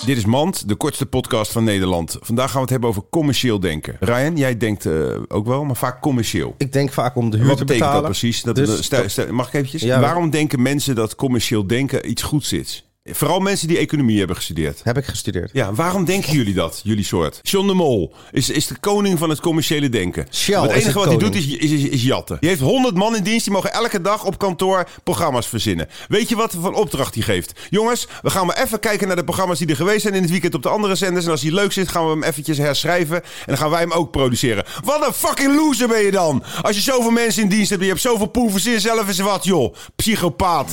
Dit is Mand, de kortste podcast van Nederland. Vandaag gaan we het hebben over commercieel denken. Ryan, jij denkt eh, ook wel, maar vaak commercieel. Ik denk vaak om de huur Wat te betekent betalen. dat precies? Dat, Dus stel- stel- mag ik eventjes? Ja. Waarom denken mensen dat commercieel denken iets goeds is? Vooral mensen die economie hebben gestudeerd. Heb ik gestudeerd. Ja, waarom denken jullie dat, jullie soort? John de Mol is, is de koning van het commerciële denken. Shell het is enige wat hij doet is, is, is, is jatten. Die heeft 100 man in dienst, die mogen elke dag op kantoor programma's verzinnen. Weet je wat voor opdracht hij geeft? Jongens, we gaan maar even kijken naar de programma's die er geweest zijn in het weekend op de andere zenders. En als die leuk zit, gaan we hem eventjes herschrijven. En dan gaan wij hem ook produceren. Wat een fucking loser ben je dan! Als je zoveel mensen in dienst hebt, en je hebt zoveel poe, verzin zelf eens wat, joh. Psychopaat.